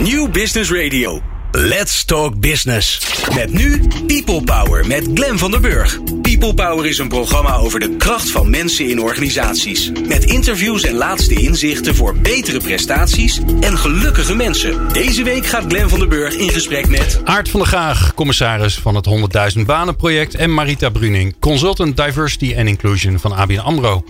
New Business Radio. Let's Talk Business. Met nu People Power met Glen van der Burg. People Power is een programma over de kracht van mensen in organisaties. Met interviews en laatste inzichten voor betere prestaties en gelukkige mensen. Deze week gaat Glen van der Burg in gesprek met... Aart van der Gaag, commissaris van het 100.000 Banen project. En Marita Bruning, consultant Diversity and Inclusion van ABN AMRO.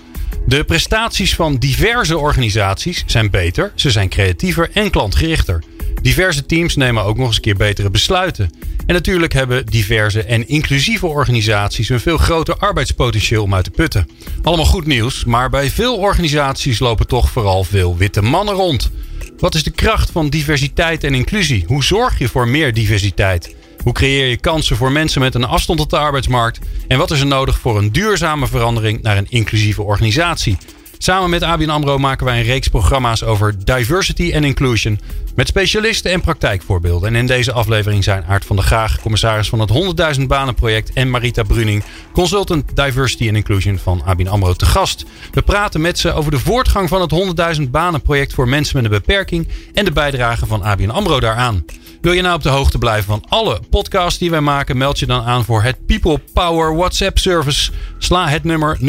De prestaties van diverse organisaties zijn beter, ze zijn creatiever en klantgerichter. Diverse teams nemen ook nog eens een keer betere besluiten. En natuurlijk hebben diverse en inclusieve organisaties een veel groter arbeidspotentieel om uit te putten. Allemaal goed nieuws, maar bij veel organisaties lopen toch vooral veel witte mannen rond. Wat is de kracht van diversiteit en inclusie? Hoe zorg je voor meer diversiteit? Hoe creëer je kansen voor mensen met een afstand tot de arbeidsmarkt? En wat is er nodig voor een duurzame verandering naar een inclusieve organisatie? Samen met ABN AMRO maken wij een reeks programma's over diversity en inclusion. Met specialisten en praktijkvoorbeelden. En in deze aflevering zijn Aart van der Graag, commissaris van het 100.000 Banen project. En Marita Bruning, consultant diversity and inclusion van ABN AMRO te gast. We praten met ze over de voortgang van het 100.000 Banen project voor mensen met een beperking. En de bijdrage van ABN AMRO daaraan. Wil je nou op de hoogte blijven van alle podcasts die wij maken? Meld je dan aan voor het People Power WhatsApp service. Sla het nummer 0645667548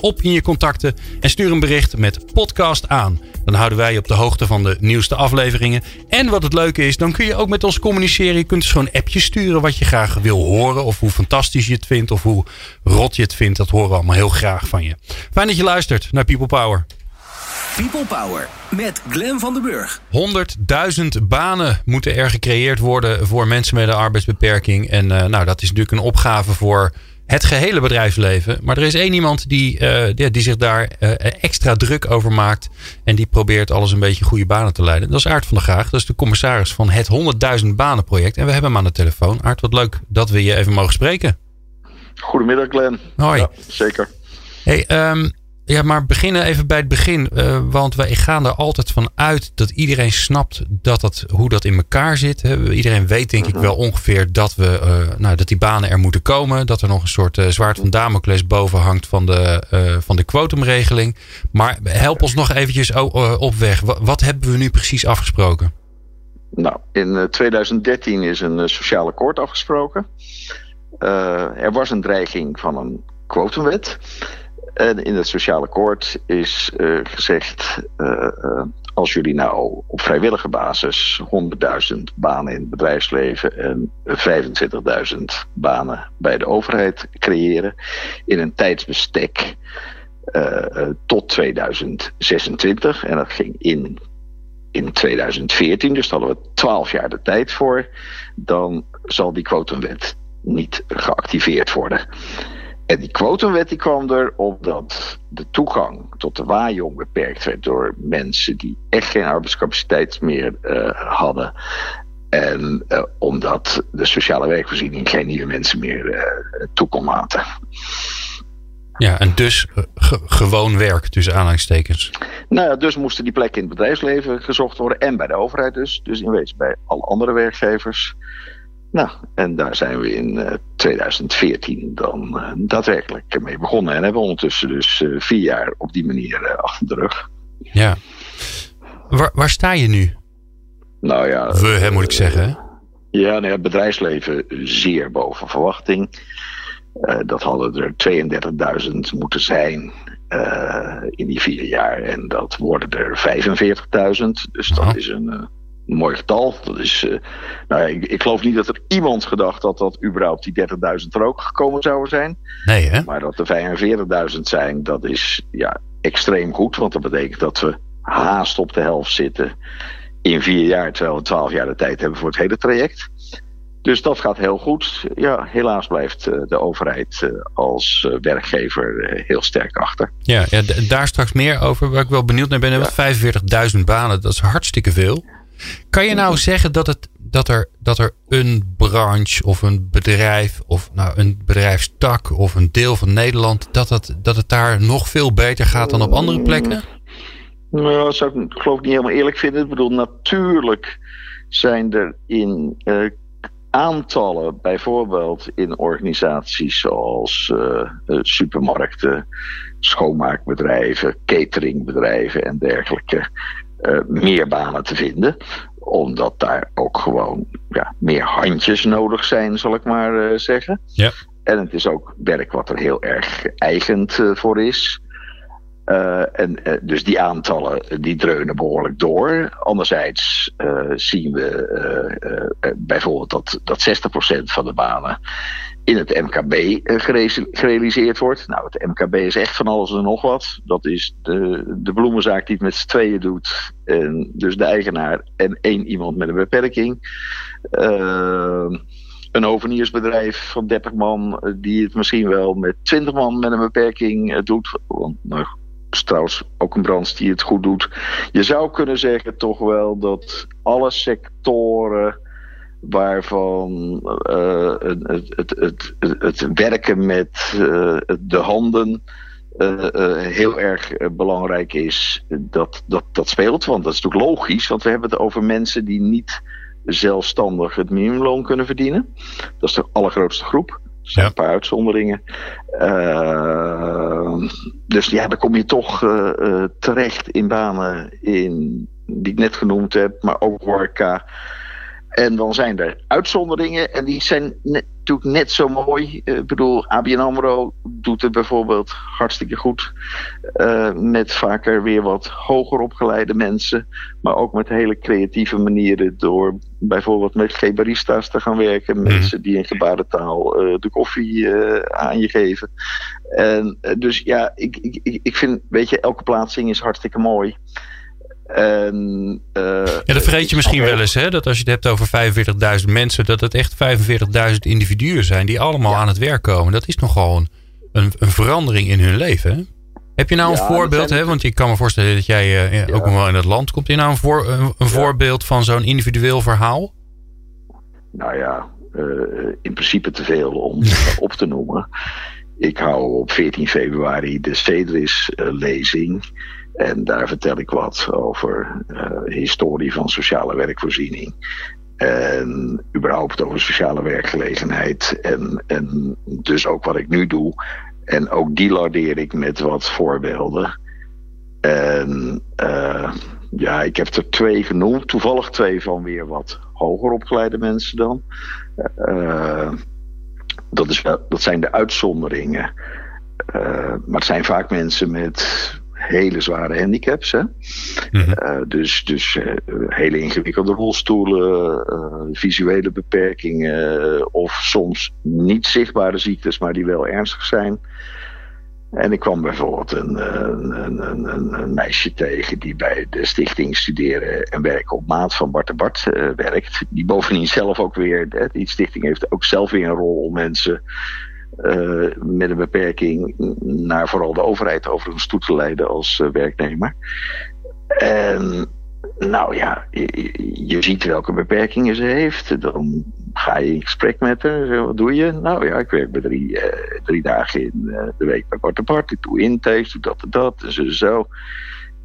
op in je contacten en stuur een bericht met podcast aan. Dan houden wij je op de hoogte van de nieuwste afleveringen. En wat het leuke is, dan kun je ook met ons communiceren. Je kunt dus gewoon appjes sturen wat je graag wil horen. Of hoe fantastisch je het vindt. Of hoe rot je het vindt. Dat horen we allemaal heel graag van je. Fijn dat je luistert naar People Power. People Power met Glen van den Burg. 100.000 banen moeten er gecreëerd worden voor mensen met een arbeidsbeperking. En uh, nou, dat is natuurlijk een opgave voor het gehele bedrijfsleven. Maar er is één iemand die, uh, die, die, zich daar uh, extra druk over maakt. En die probeert alles een beetje goede banen te leiden. Dat is Aart van der Graag. Dat is de commissaris van het 100.000 banen project. En we hebben hem aan de telefoon. Aart, wat leuk dat we je even mogen spreken. Goedemiddag Glen. Hoi. Ja, zeker. Hey, um, ja, maar beginnen even bij het begin. Uh, want wij gaan er altijd van uit dat iedereen snapt dat dat, hoe dat in elkaar zit. Hè. Iedereen weet denk ik wel ongeveer dat, we, uh, nou, dat die banen er moeten komen. Dat er nog een soort uh, zwaard van Damocles boven hangt van de, van de quotumregeling. Maar help ons nog eventjes op weg. Wat, wat hebben we nu precies afgesproken? Nou, in 2013 is een sociaal akkoord afgesproken. er was een dreiging van een quotumwet. En in het sociale akkoord is uh, gezegd: uh, uh, als jullie nou op vrijwillige basis 100.000 banen in het bedrijfsleven en 25.000 banen bij de overheid creëren in een tijdsbestek tot 2026, en dat ging in, in 2014, dus daar hadden we 12 jaar de tijd voor, dan zal die quotumwet niet geactiveerd worden. En die quotumwet die kwam er omdat de toegang tot de waaijong beperkt werd door mensen die echt geen arbeidscapaciteit meer uh, hadden. En uh, omdat de sociale werkvoorziening geen nieuwe mensen meer uh, toe kon laten. Ja, en dus gewoon werk tussen aanhalingstekens. Nou ja, dus moesten die plekken in het bedrijfsleven gezocht worden en bij de overheid dus. Dus in wezen bij alle andere werkgevers. Nou, en daar zijn we in uh, 2014 dan uh, daadwerkelijk mee begonnen. En hebben ondertussen dus uh, vier jaar op die manier achter de rug. Ja. Waar, waar, sta je nu? Nou ja. We, hè, moet ik zeggen. Ja, nee, het bedrijfsleven zeer boven verwachting. dat hadden er 32.000 moeten zijn in die vier jaar. En dat worden er 45.000. Dus dat oh. is een een mooi getal. Dat is, uh, nou, ik, ik, geloof niet dat er iemand gedacht dat dat überhaupt die 30.000 er ook gekomen zouden zijn. Nee, hè? Maar dat er 45.000 zijn, dat is ja, extreem goed. Want dat betekent dat we haast op de helft zitten in vier jaar, terwijl we 12 jaar de tijd hebben voor het hele traject. Dus dat gaat heel goed. Ja, helaas blijft uh, de overheid uh, als werkgever heel sterk achter. Ja, ja daar straks meer over. Waar ik wel benieuwd naar ben. Ja. 45.000 banen, dat is hartstikke veel. Kan je nou zeggen dat, het, dat, er, dat er een branche of een bedrijf of nou, een bedrijfstak of een deel van Nederland, dat het, dat het daar nog veel beter gaat dan op andere plekken? Nou, dat zou ik geloof ik niet helemaal eerlijk vinden. Ik bedoel, natuurlijk zijn er in uh, aantallen, bijvoorbeeld in organisaties zoals uh, supermarkten, schoonmaakbedrijven, cateringbedrijven en dergelijke, meer banen te vinden omdat daar ook gewoon ja, meer handjes nodig zijn, zal ik maar zeggen. Ja. En het is ook werk wat er heel erg eigend voor is. En, dus die aantallen die dreunen behoorlijk door. Anderzijds zien we bijvoorbeeld dat, dat 60% van de banen in het MKB gerealiseerd wordt. Nou, het MKB is echt van alles en nog wat. Dat is de, de bloemenzaak die het met z'n tweeën doet. En dus de eigenaar en één iemand met een beperking. een hoveniersbedrijf van 30 man die het misschien wel met 20 man met een beperking doet. Want nou, is trouwens ook een branche die het goed doet. Je zou kunnen zeggen toch wel dat alle sectoren waarvan uh, het, het, het, het, werken met uh, de handen uh, heel erg belangrijk is, dat, dat, dat speelt. Want dat is natuurlijk logisch, want we hebben het over mensen die niet zelfstandig het minimumloon kunnen verdienen. Dat is de allergrootste groep. Er zijn een paar uitzonderingen. Dus ja, dan kom je toch terecht in banen in, die ik net genoemd heb, maar ook horeca. En dan zijn er uitzonderingen en die zijn net, natuurlijk net zo mooi. Uh, ik bedoel, ABN AMRO doet het bijvoorbeeld hartstikke goed. Uh, met vaker weer wat hoger opgeleide mensen. Maar ook met hele creatieve manieren door bijvoorbeeld met gebarista's te gaan werken. Mm. Mensen die in gebarentaal uh, de koffie aan je geven. En dus ja, ik, ik, ik vind, weet je, elke plaatsing is hartstikke mooi. En, uh, ja, dat vergeet je misschien wel eens, hè? Dat als je het hebt over 45.000 mensen, dat het echt 45.000 individuen zijn die allemaal aan het werk komen. Dat is nogal een, een, een verandering in hun leven. Hè? Heb je nou een voorbeeld, hè? Want ik kan me voorstellen dat jij uh, ook nog wel in het land komt. Heb je nou een, voor, een, een voorbeeld van zo'n individueel verhaal? Nou ja, uh, in principe te veel om op te noemen. Ik hou op 14 februari de Cedris-lezing. En daar vertel ik wat over uh, historie van sociale werkvoorziening. En überhaupt over sociale werkgelegenheid. En, en dus ook wat ik nu doe. En ook die lardeer ik met wat voorbeelden. En uh, ja, ik heb er twee genoemd. Toevallig twee van weer wat hoger opgeleide mensen dan. Uh, dat, is dat zijn de uitzonderingen. Maar het zijn vaak mensen met hele zware handicaps. Hè? Mm -hmm. uh, dus dus uh, hele ingewikkelde rolstoelen, uh, visuele beperkingen of soms niet zichtbare ziektes, maar die wel ernstig zijn. En ik kwam bijvoorbeeld een, een, een, een, meisje tegen die bij de stichting Studeren en Werken op Maat van Bart de Bart werkt. Die bovendien zelf ook weer, die stichting heeft ook zelf weer een rol om mensen uh, met een beperking naar vooral de overheid overigens toe te leiden als uh, werknemer. En nou ja, je, ziet welke beperkingen ze heeft. Dan ga je in gesprek met haar. Wat doe je? Nou ja, ik werk bij drie, uh, drie dagen in de week bij Bart Bart. Ik doe intakes, doe dat en dat. En zo.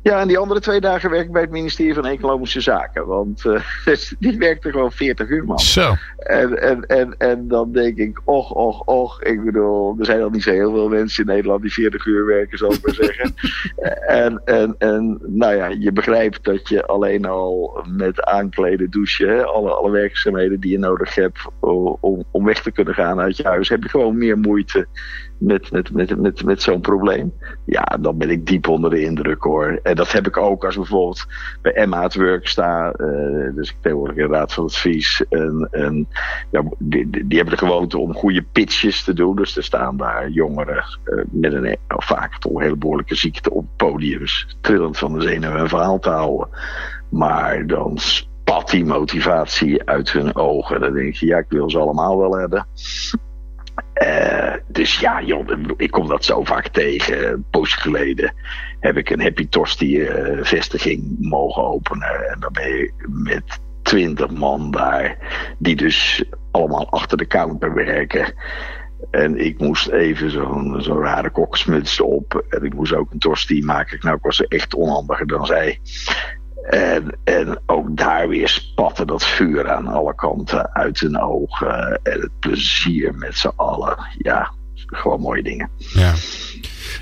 Ja, en die andere twee dagen werk ik bij het ministerie van Economische Zaken. Want uh, die werkte gewoon 40 uur, man. Zo. En, en, en, en dan denk ik, och, och, och. Ik bedoel, er zijn al niet zo heel veel mensen in Nederland die 40 uur werken, zal ik maar zeggen. en, en, en nou ja, je begrijpt dat je alleen al met aankleden, douchen, alle, alle werkzaamheden die je nodig hebt om, om weg te kunnen gaan uit je huis, heb je gewoon meer moeite met, met, met, met, met zo'n probleem. Ja, dan ben ik diep onder de indruk hoor. En dat heb ik ook als bijvoorbeeld bij Emma het Work sta. Uh, dus ik tegenwoordig in Raad van Advies. En, en ja, die, hebben de gewoonte om goede pitches te doen. Dus er staan daar jongeren uh, met een vaak toch hele behoorlijke ziekte op podiums. Trillend van de zenuwen een verhaal te houden. Maar dan spat die motivatie uit hun ogen. Dan denk je, ja, ik wil ze allemaal wel hebben. Uh, dus ja, ik kom dat zo vaak tegen. Een poosje geleden heb ik een Happy Tosti uh, vestiging mogen openen. En dan ben je met twintig man daar, die dus allemaal achter de counter werken. En ik moest even zo'n zo'n rare koksmuts op. En ik moest ook een tosti maken. Nou, ik was echt onhandiger dan zij. En, en ook daar weer spatte dat vuur aan alle kanten uit hun ogen. En het plezier met z'n allen. Ja, gewoon mooie dingen. Ja.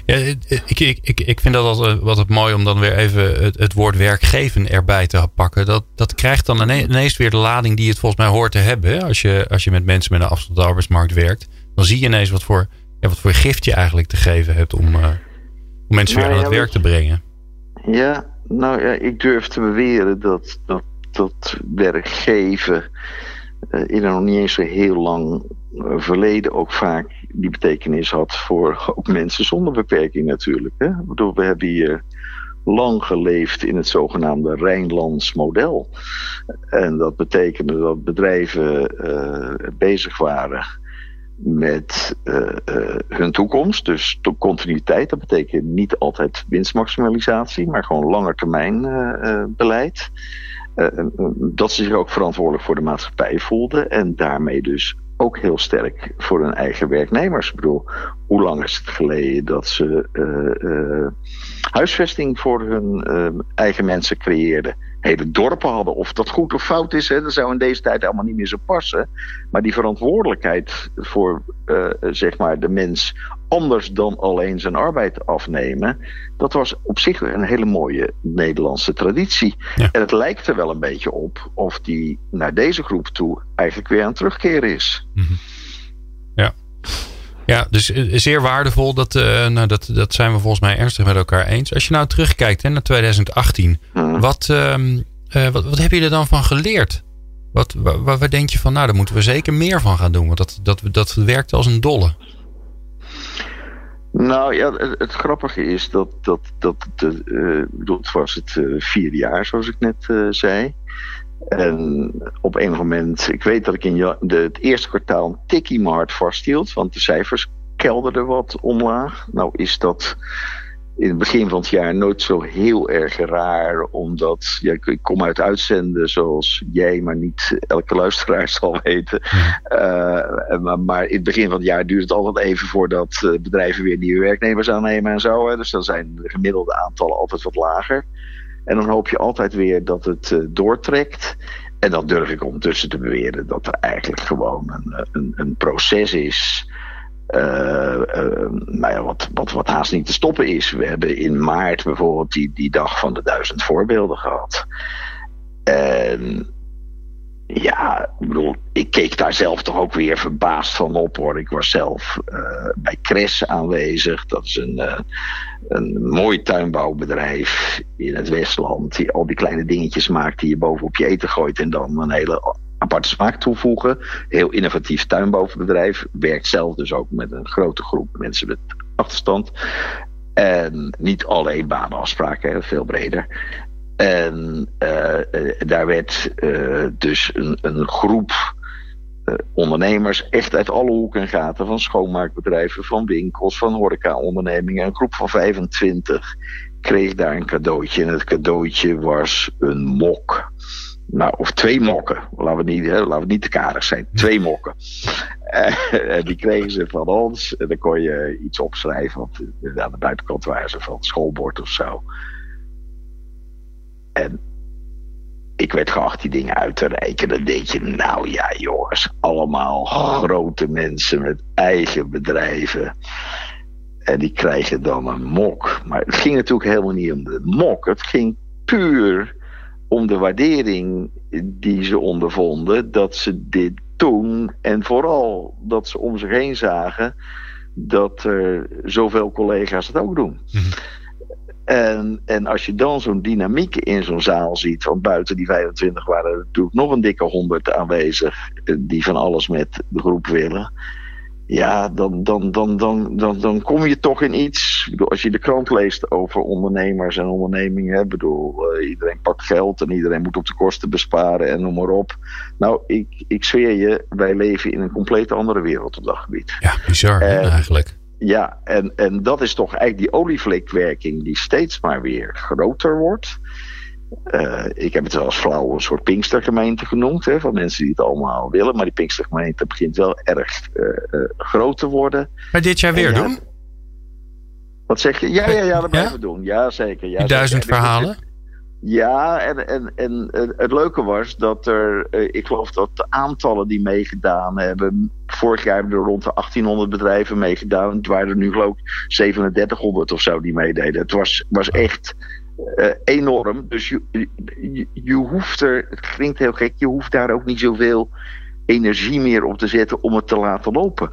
Ja, ik, ik, ik, ik vind dat altijd, wat het mooi om dan weer even het, het woord werkgeven erbij te pakken. Dat, dat krijgt dan ineens weer de lading die het volgens mij hoort te hebben. Als je, als je met mensen met een afstand de arbeidsmarkt werkt. Dan zie je ineens wat voor, ja, wat voor gift je eigenlijk te geven hebt om, uh, om mensen weer aan het werk te brengen. Ja, nou ja, ik durf te beweren dat, dat, dat werkgeven uh, in nog niet eens zo heel lang uh, verleden ook vaak die betekenis had voor ook mensen zonder beperking natuurlijk. Hè? Ik bedoel, we hebben hier lang geleefd in het zogenaamde Rijnlands model. En dat betekende dat bedrijven uh, bezig waren met uh, uh, hun toekomst. Dus de continuïteit, dat betekent niet altijd winstmaximalisatie, maar gewoon langetermijn uh, beleid. dat ze zich ook verantwoordelijk voor de maatschappij voelden en daarmee dus ook heel sterk voor hun eigen werknemers. Ik bedoel, hoe lang is het geleden dat ze huisvesting voor hun uh, eigen mensen creëerden? Hele dorpen hadden. Of dat goed of fout is, hè, dat zou in deze tijd allemaal niet meer zo passen. Maar die verantwoordelijkheid voor zeg maar de mens anders dan alleen zijn arbeid afnemen. Dat was op zich een hele mooie Nederlandse traditie. Ja. En het lijkt er wel een beetje op of die naar deze groep toe eigenlijk weer aan het terugkeren is. Mm -hmm. Ja. Ja, dus zeer waardevol. Dat, uh, nou, dat, dat zijn we volgens mij ernstig met elkaar eens. Als je nou terugkijkt hè, naar 2018. Hmm. Wat, uh, uh, wat, wat heb je er dan van geleerd? Wat, waar, waar, denk je van, nou, daar moeten we zeker meer van gaan doen. Want dat, dat, dat werkt als een dolle. Nou ja, het, het, grappige is dat, dat, dat uh, het was het vierde jaar, zoals ik net zei. En op een moment, ik weet dat ik in de, het eerste kwartaal een tikkie hard vasthield, want de cijfers kelderden wat omlaag. Nou is dat in het begin van het jaar nooit zo heel erg raar. Omdat ja, ik kom uit uitzenden zoals jij, maar niet elke luisteraar zal weten. Uh, maar, maar, in het begin van het jaar duurt het altijd even voordat uh, bedrijven weer nieuwe werknemers aannemen en zo. Hè. Dus dan zijn de gemiddelde aantallen altijd wat lager. En dan hoop je altijd weer dat het uh, doortrekt. En dan durf ik ondertussen te beweren dat er eigenlijk gewoon een, een, een proces is uh, wat, wat, wat haast niet te stoppen is. We hebben in maart bijvoorbeeld die, die dag van de duizend voorbeelden gehad. En ja, ik bedoel, ik keek daar zelf toch ook weer verbaasd van op hoor. Ik was zelf uh, bij Cres aanwezig. Dat is een, uh, een mooi tuinbouwbedrijf in het Westland. Die al die kleine dingetjes maakt die je bovenop je eten gooit. En dan een hele aparte smaak toevoegen. Heel innovatief tuinbouwbedrijf. Werkt zelf dus ook met een grote groep mensen met achterstand. En niet alleen banenafspraken, veel breder. En uh, daar werd uh, dus een, groep ondernemers echt uit alle hoeken en gaten. Van schoonmaakbedrijven, van winkels, van horecaondernemingen. Een groep van 25 kreeg daar een cadeautje. En het cadeautje was een mok. Nou, of twee mokken. Laten we niet, hè, laten we niet te karig zijn. Twee mokken. Die kregen ze van ons. En dan kon je iets opschrijven. Want aan de buitenkant waren ze van schoolbord of zo. En ik werd geacht die dingen uit te reiken. Dan denk je, nou ja jongens, allemaal grote mensen met eigen bedrijven. En die krijgen dan een mok. Maar het ging natuurlijk helemaal niet om de mok. Het ging puur om de waardering die ze ondervonden dat ze dit doen. En vooral dat ze om zich heen zagen dat er zoveel collega's het ook doen. -hmm. En, en als je dan zo'n dynamiek in zo'n zaal ziet, van buiten die 25 waren er natuurlijk nog een dikke 100 aanwezig, die van alles met de groep willen. Ja, dan, dan, dan, dan, dan, dan kom je toch in iets. Als je de krant leest over ondernemers en ondernemingen. Ik bedoel, uh, iedereen pakt geld en iedereen moet op de kosten besparen en noem maar op. Nou, ik, ik zweer je, wij leven in een compleet andere wereld op dat gebied. Ja, bizar en, eigenlijk. Ja, en, en dat is toch eigenlijk die olievlekwerking die steeds maar weer groter wordt. Uh, ik heb het wel als flauw een soort Pinkstergemeente genoemd. Hè, van mensen die het allemaal willen. Maar die Pinkstergemeente begint wel erg uh, uh, groot te worden. Maar dit jaar weer ja, doen? Wat zeg je? Ja, ja, ja dat blijven we doen. Ja, zeker. Ja, die duizend zeker. verhalen? Ja, en, en, en het leuke was dat er, eh, ik geloof dat de aantallen die meegedaan hebben, vorig jaar hebben er rond de 1800 bedrijven meegedaan. Het waren er nu geloof ik 3700 of zo die meededen. Het was, was echt uh, enorm. Dus je, je, je, hoeft er, het klinkt heel gek, je hoeft daar ook niet zoveel energie meer op te zetten om het te laten lopen.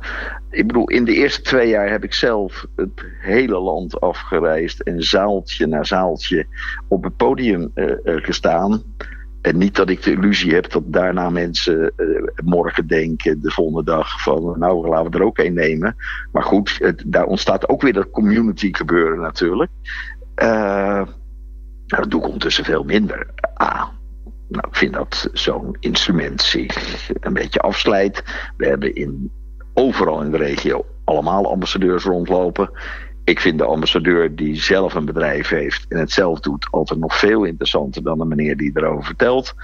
Ik bedoel, in de eerste twee jaar heb ik zelf het hele land afgereisd en zaaltje na zaaltje op het podium uh, uh, gestaan. En niet dat ik de illusie heb dat daarna mensen uh, morgen denken, de volgende dag, van nou laten we er ook een nemen. Maar goed, daar ontstaat ook weer dat community gebeuren natuurlijk. Uh, dat doe ik ondertussen veel minder. Ah, nou, ik vind dat zo'n instrument zich een beetje afslijt. We hebben in, overal in de regio allemaal ambassadeurs rondlopen. Ik vind de ambassadeur die zelf een bedrijf heeft en het zelf doet, altijd nog veel interessanter dan de meneer die erover vertelt.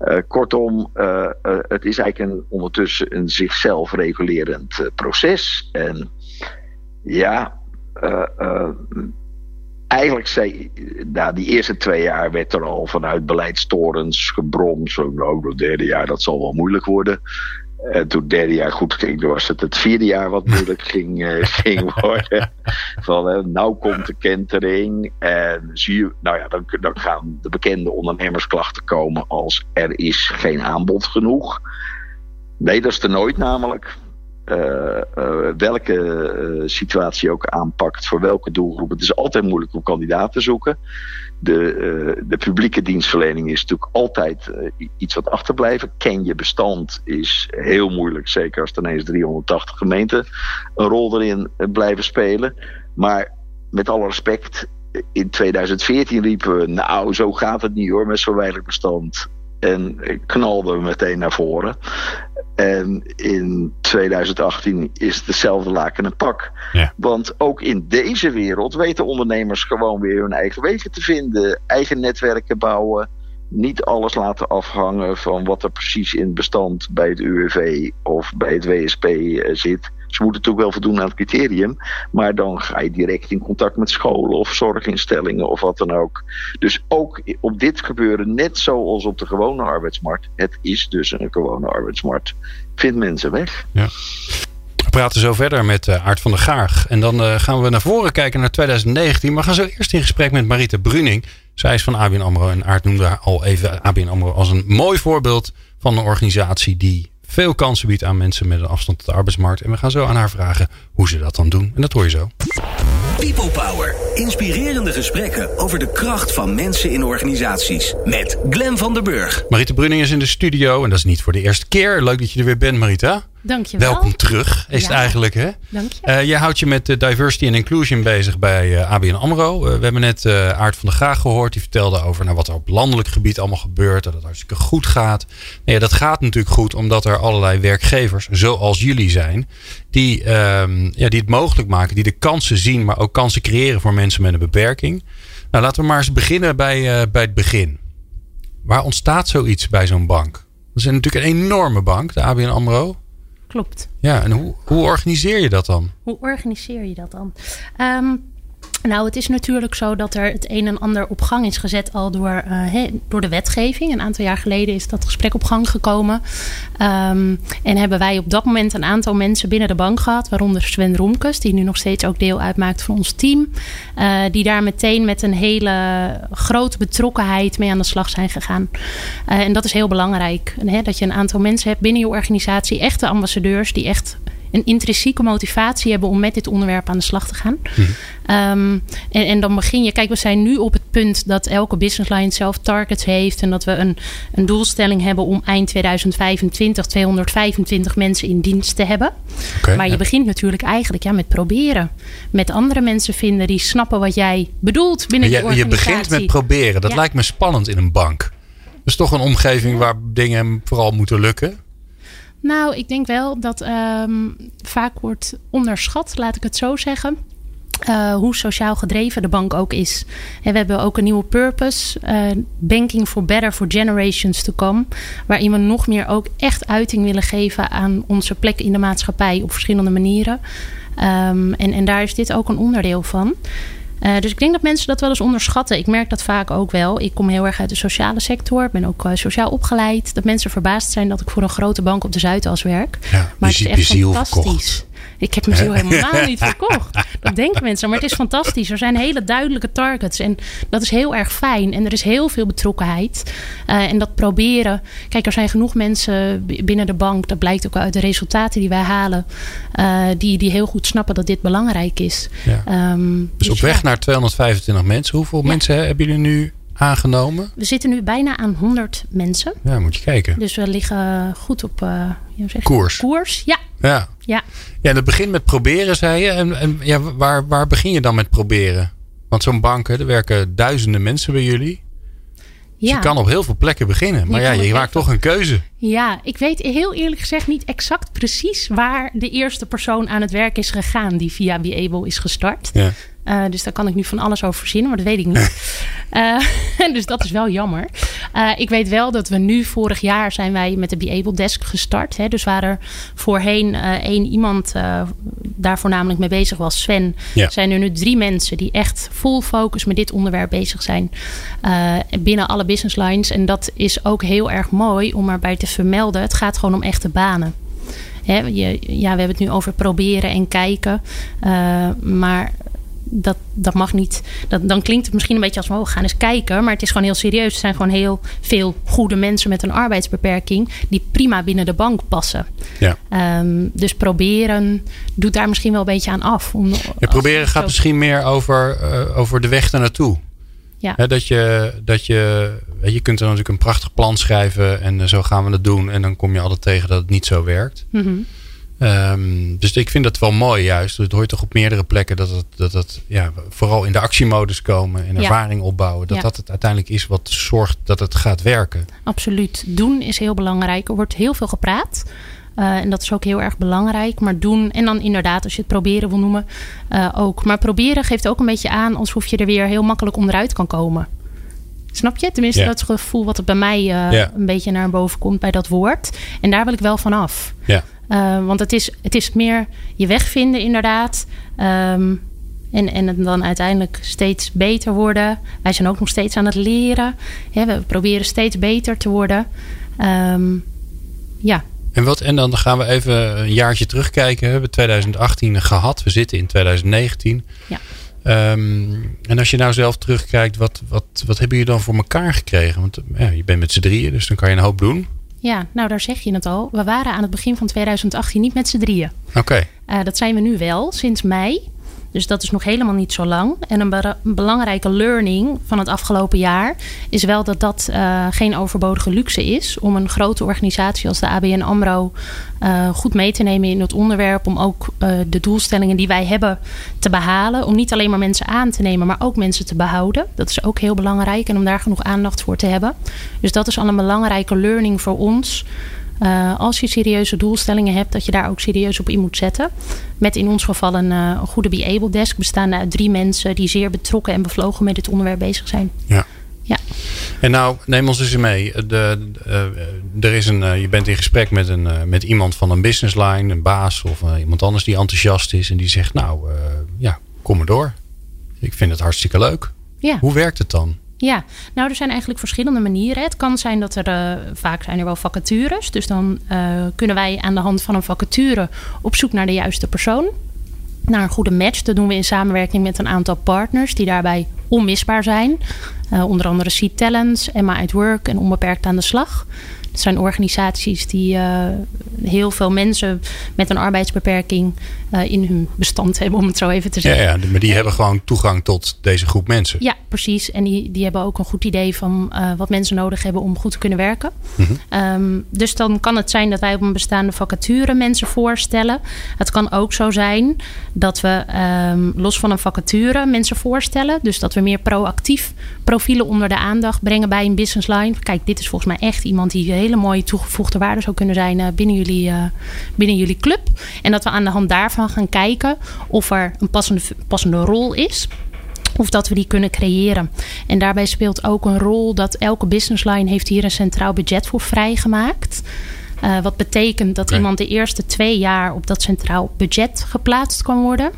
Uh, kortom, uh, uh, het is eigenlijk een, ondertussen een zichzelf regulerend proces. En ja, eigenlijk zei, na die eerste twee jaar werd er al vanuit beleidstorens gebromd. Zo, nou, het derde jaar dat zal wel moeilijk worden. En toen het derde jaar goed ging, was het het vierde jaar wat moeilijk ging, uh, ging worden. Van, uh, nou komt de kentering. En zie je, nou ja, dan, dan gaan de bekende ondernemersklachten komen als er is geen aanbod genoeg. Nee, dat is er nooit namelijk. Uh, uh, welke uh, situatie ook aanpakt, voor welke doelgroep. Het is altijd moeilijk om kandidaat te zoeken. De, de publieke dienstverlening is natuurlijk altijd iets wat achterblijven. Ken je bestand is heel moeilijk, zeker als er ineens 380 gemeenten een rol erin blijven spelen. Maar met alle respect, in 2014 riepen we, nou zo gaat het niet hoor met zo'n weinig bestand. En knalden we meteen naar voren. En in 2018 is het dezelfde laken en pak. Ja. Want ook in deze wereld weten ondernemers gewoon weer hun eigen wegen te vinden. Eigen netwerken bouwen. Niet alles laten afhangen van wat er precies in bestand bij het UWV of bij het WSP zit. Ze moeten natuurlijk wel voldoen aan het criterium. Maar dan ga je direct in contact met scholen of zorginstellingen of wat dan ook. Dus ook op dit gebeuren, net zoals op de gewone arbeidsmarkt. Het is dus een gewone arbeidsmarkt. Vindt mensen weg. Ja. We praten zo verder met uh, Aart van der Gaag. En dan uh, gaan we naar voren kijken naar 2019. Maar gaan zo eerst in gesprek met Marita Bruning. Zij is van ABN AMRO. En Aart noemde haar al even ABN AMRO als een mooi voorbeeld van een organisatie die veel kansen biedt aan mensen met een afstand tot de arbeidsmarkt. En we gaan zo aan haar vragen hoe ze dat dan doen. En dat hoor je zo. People Power. Inspirerende gesprekken over de kracht van mensen in organisaties. Met Glen van der Burg. Marita Brunning is in de studio. En dat is niet voor de eerste keer. Leuk dat je er weer bent, Marita. Dankjewel. Welkom terug, is ja. het eigenlijk. Hè? Dank je. Uh, jij houdt je met uh, diversity en inclusion bezig bij uh, ABN AMRO. we hebben net Aart van der Graag gehoord. Die vertelde over nou, wat er op landelijk gebied allemaal gebeurt. Dat het hartstikke goed gaat. Nou ja, dat gaat natuurlijk goed omdat er allerlei werkgevers, zoals jullie zijn. Die, ehm, ja, die het mogelijk maken. Die de kansen zien, maar ook kansen creëren voor mensen met een beperking. Nou, laten we maar eens beginnen bij, bij het begin. Waar ontstaat zoiets bij zo'n bank? Dat is natuurlijk een enorme bank, de ABN AMRO. Klopt. Ja, en hoe, hoe organiseer je dat dan? Hoe organiseer je dat dan? Um, nou, het is natuurlijk zo dat er het een en ander op gang is gezet al door, he, door de wetgeving. Een aantal jaar geleden is dat gesprek op gang gekomen. Um, en hebben wij op dat moment een aantal mensen binnen de bank gehad, waaronder Sven Roemkes, die nu nog steeds ook deel uitmaakt van ons team. Uh, die daar meteen met een hele grote betrokkenheid mee aan de slag zijn gegaan. Uh, en dat is heel belangrijk. Dat je een aantal mensen hebt binnen je organisatie, echte ambassadeurs, die echt een intrinsieke motivatie hebben om met dit onderwerp aan de slag te gaan. Mm. Um, en, en, dan begin je, kijk, we zijn nu op het punt dat elke business line zelf targets heeft en dat we een, een doelstelling hebben om eind 2025 225 mensen in dienst te hebben. Okay, maar je begint natuurlijk eigenlijk ja, met proberen. Met andere mensen vinden die snappen wat jij bedoelt binnen je, je organisatie. Je begint met proberen. Dat ja. lijkt me spannend in een bank. Dat is toch een omgeving waar dingen vooral moeten lukken? Nou, ik denk wel dat um, vaak wordt onderschat, laat ik het zo zeggen. Uh, hoe sociaal gedreven de bank ook is. En we hebben ook een nieuwe purpose. Uh, banking for better for generations to come. Waarin we nog meer ook echt uiting willen geven aan onze plek in de maatschappij op verschillende manieren. Um, en, en daar is dit ook een onderdeel van. Dus ik denk dat mensen dat wel eens onderschatten. Ik merk dat vaak ook wel. Ik kom heel erg uit de sociale sector. Ik ben ook sociaal opgeleid. Dat mensen verbaasd zijn dat ik voor een grote bank op de Zuidas werk. Ja, maar het is echt fantastisch. Ik heb mijn ziel helemaal niet verkocht. Dat denken mensen. Maar het is fantastisch. Er zijn hele duidelijke targets. En dat is heel erg fijn. En er is heel veel betrokkenheid. Uh, en dat proberen. Kijk, er zijn genoeg mensen binnen de bank. Dat blijkt ook uit de resultaten die wij halen. Uh, die, die heel goed snappen dat dit belangrijk is. Ja. Um, dus, op weg ja. naar 225 mensen. Hoeveel ja. mensen hebben jullie nu aangenomen? We zitten nu bijna aan 100 mensen. Ja, moet je kijken. Dus we liggen goed op uh, koers. koers. Ja. Ja. ja. Ja, dat begint met proberen, zei je. En, en ja, waar, waar begin je dan met proberen? Want zo'n bank, er werken duizenden mensen bij jullie. Dus ja. je kan op heel veel plekken beginnen. Maar je ja, je maakt toch een keuze. Ja, ik weet heel eerlijk gezegd niet exact precies waar de eerste persoon aan het werk is gegaan die via Be Able is gestart. Ja. Uh, dus daar kan ik nu van alles over verzinnen, maar dat weet ik niet. uh, dus dat is wel jammer. Uh, ik weet wel dat we nu vorig jaar zijn wij met de Be Able Desk gestart. Hè. Dus waar er voorheen één iemand daar voornamelijk mee bezig was, Sven, ja. zijn er nu drie mensen die echt full focus met dit onderwerp bezig zijn. binnen alle business lines. En dat is ook heel erg mooi om erbij te vermelden. Het gaat gewoon om echte banen. Hè, je, ja, we hebben het nu over proberen en kijken. maar dat, dat mag niet. Dat, dan klinkt het misschien een beetje als oh, we gaan eens kijken. Maar het is gewoon heel serieus. Er zijn gewoon heel veel goede mensen met een arbeidsbeperking. die prima binnen de bank passen. Ja. Um, dus proberen doet daar misschien wel een beetje aan af. Om, ja, proberen gaat misschien meer over, uh, over de weg ernaartoe. Ja. He, dat je, dat je, je kunt er natuurlijk een prachtig plan schrijven en uh, zo gaan we het doen. En dan kom je altijd tegen dat het niet zo werkt. Mm -hmm. Um, dus ik vind dat wel mooi juist. Het hoort toch op meerdere plekken dat het, dat het ja, vooral in de actiemodus komen en ervaring ja. opbouwen. Dat ja. dat het uiteindelijk is wat zorgt dat het gaat werken. Absoluut. Doen is heel belangrijk. Er wordt heel veel gepraat. Uh, en dat is ook heel erg belangrijk. Maar doen, en dan inderdaad, als je het proberen wil noemen, uh, ook. Maar proberen geeft ook een beetje aan alsof je er weer heel makkelijk onderuit kan komen. Snap je? Tenminste, yeah. dat gevoel wat er bij mij uh, yeah. een beetje naar boven komt bij dat woord. En daar wil ik wel van af. Ja. Uh, want het is, het is meer je weg vinden, inderdaad. Um, en, en dan uiteindelijk steeds beter worden. Wij zijn ook nog steeds aan het leren. We proberen steeds beter te worden. Um, ja. En, wat, en dan gaan we even een jaartje terugkijken. We hebben 2018 gehad. We zitten in 2019. Ja. Um, en als je nou zelf terugkijkt, wat, wat, wat hebben jullie dan voor elkaar gekregen? Want ja, je bent met z'n drieën, dus dan kan je een hoop doen. Ja, nou daar zeg je het al. We waren aan het begin van 2018 niet met z'n drieën. Oké. Okay. Uh, dat zijn we nu wel, sinds mei. Dus dat is nog helemaal niet zo lang. En een, be een belangrijke learning van het afgelopen jaar is wel dat dat uh, geen overbodige luxe is. Om een grote organisatie als de ABN Amro uh, goed mee te nemen in het onderwerp. Om ook uh, de doelstellingen die wij hebben te behalen. Om niet alleen maar mensen aan te nemen, maar ook mensen te behouden. Dat is ook heel belangrijk en om daar genoeg aandacht voor te hebben. Dus dat is al een belangrijke learning voor ons. Uh, als je serieuze doelstellingen hebt, dat je daar ook serieus op in moet zetten. Met in ons geval een, uh, een goede Be Able Desk, bestaande uit drie mensen die zeer betrokken en bevlogen met dit onderwerp bezig zijn. Ja. Ja. En nou, neem ons eens mee. De, de, er is een, je bent in gesprek met, een, met iemand van een business line, een baas of iemand anders die enthousiast is en die zegt: Nou, ja, kom maar door. Ik vind het hartstikke leuk. Ja. Hoe werkt het dan? Ja, nou er zijn eigenlijk verschillende manieren. Het kan zijn dat er uh, vaak zijn er wel vacatures. Dus dan uh, kunnen wij aan de hand van een vacature op zoek naar de juiste persoon. Naar een goede match. Dat doen we in samenwerking met een aantal partners die daarbij onmisbaar zijn. Uh, onder andere Seed Talents, Emma at Work en Onbeperkt aan de Slag. Het zijn organisaties die uh, heel veel mensen met een arbeidsbeperking uh, in hun bestand hebben, om het zo even te zeggen. Ja, ja maar die hebben gewoon toegang tot deze groep mensen. Ja, precies. En die, die hebben ook een goed idee van uh, wat mensen nodig hebben om goed te kunnen werken. Mm -hmm. um, dus dan kan het zijn dat wij op een bestaande vacature mensen voorstellen. Het kan ook zo zijn dat we um, los van een vacature mensen voorstellen. Dus dat we meer proactief profielen onder de aandacht brengen bij een business line. Kijk, dit is volgens mij echt iemand die hele mooie toegevoegde waarde zou kunnen zijn uh, binnen, jullie, uh, binnen jullie club. En dat we aan de hand daarvan gaan kijken of er een passende, passende rol is. Of dat we die kunnen creëren. En daarbij speelt ook een rol dat elke business line heeft hier een centraal budget voor vrijgemaakt. Uh, wat betekent dat iemand de eerste twee jaar op dat centraal budget geplaatst kan worden.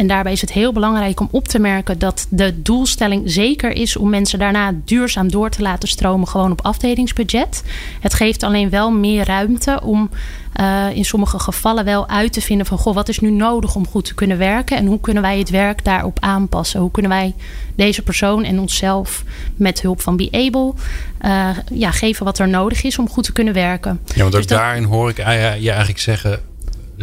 En daarbij is het heel belangrijk om op te merken dat de doelstelling zeker is om mensen daarna duurzaam door te laten stromen, gewoon op afdelingsbudget. Het geeft alleen wel meer ruimte om uh, in sommige gevallen wel uit te vinden van goh, wat is nu nodig om goed te kunnen werken en hoe kunnen wij het werk daarop aanpassen? Hoe kunnen wij deze persoon en onszelf met hulp van Be Able uh, ja, geven wat er nodig is om goed te kunnen werken? Ja, want ook dus daarin hoor ik je eigenlijk zeggen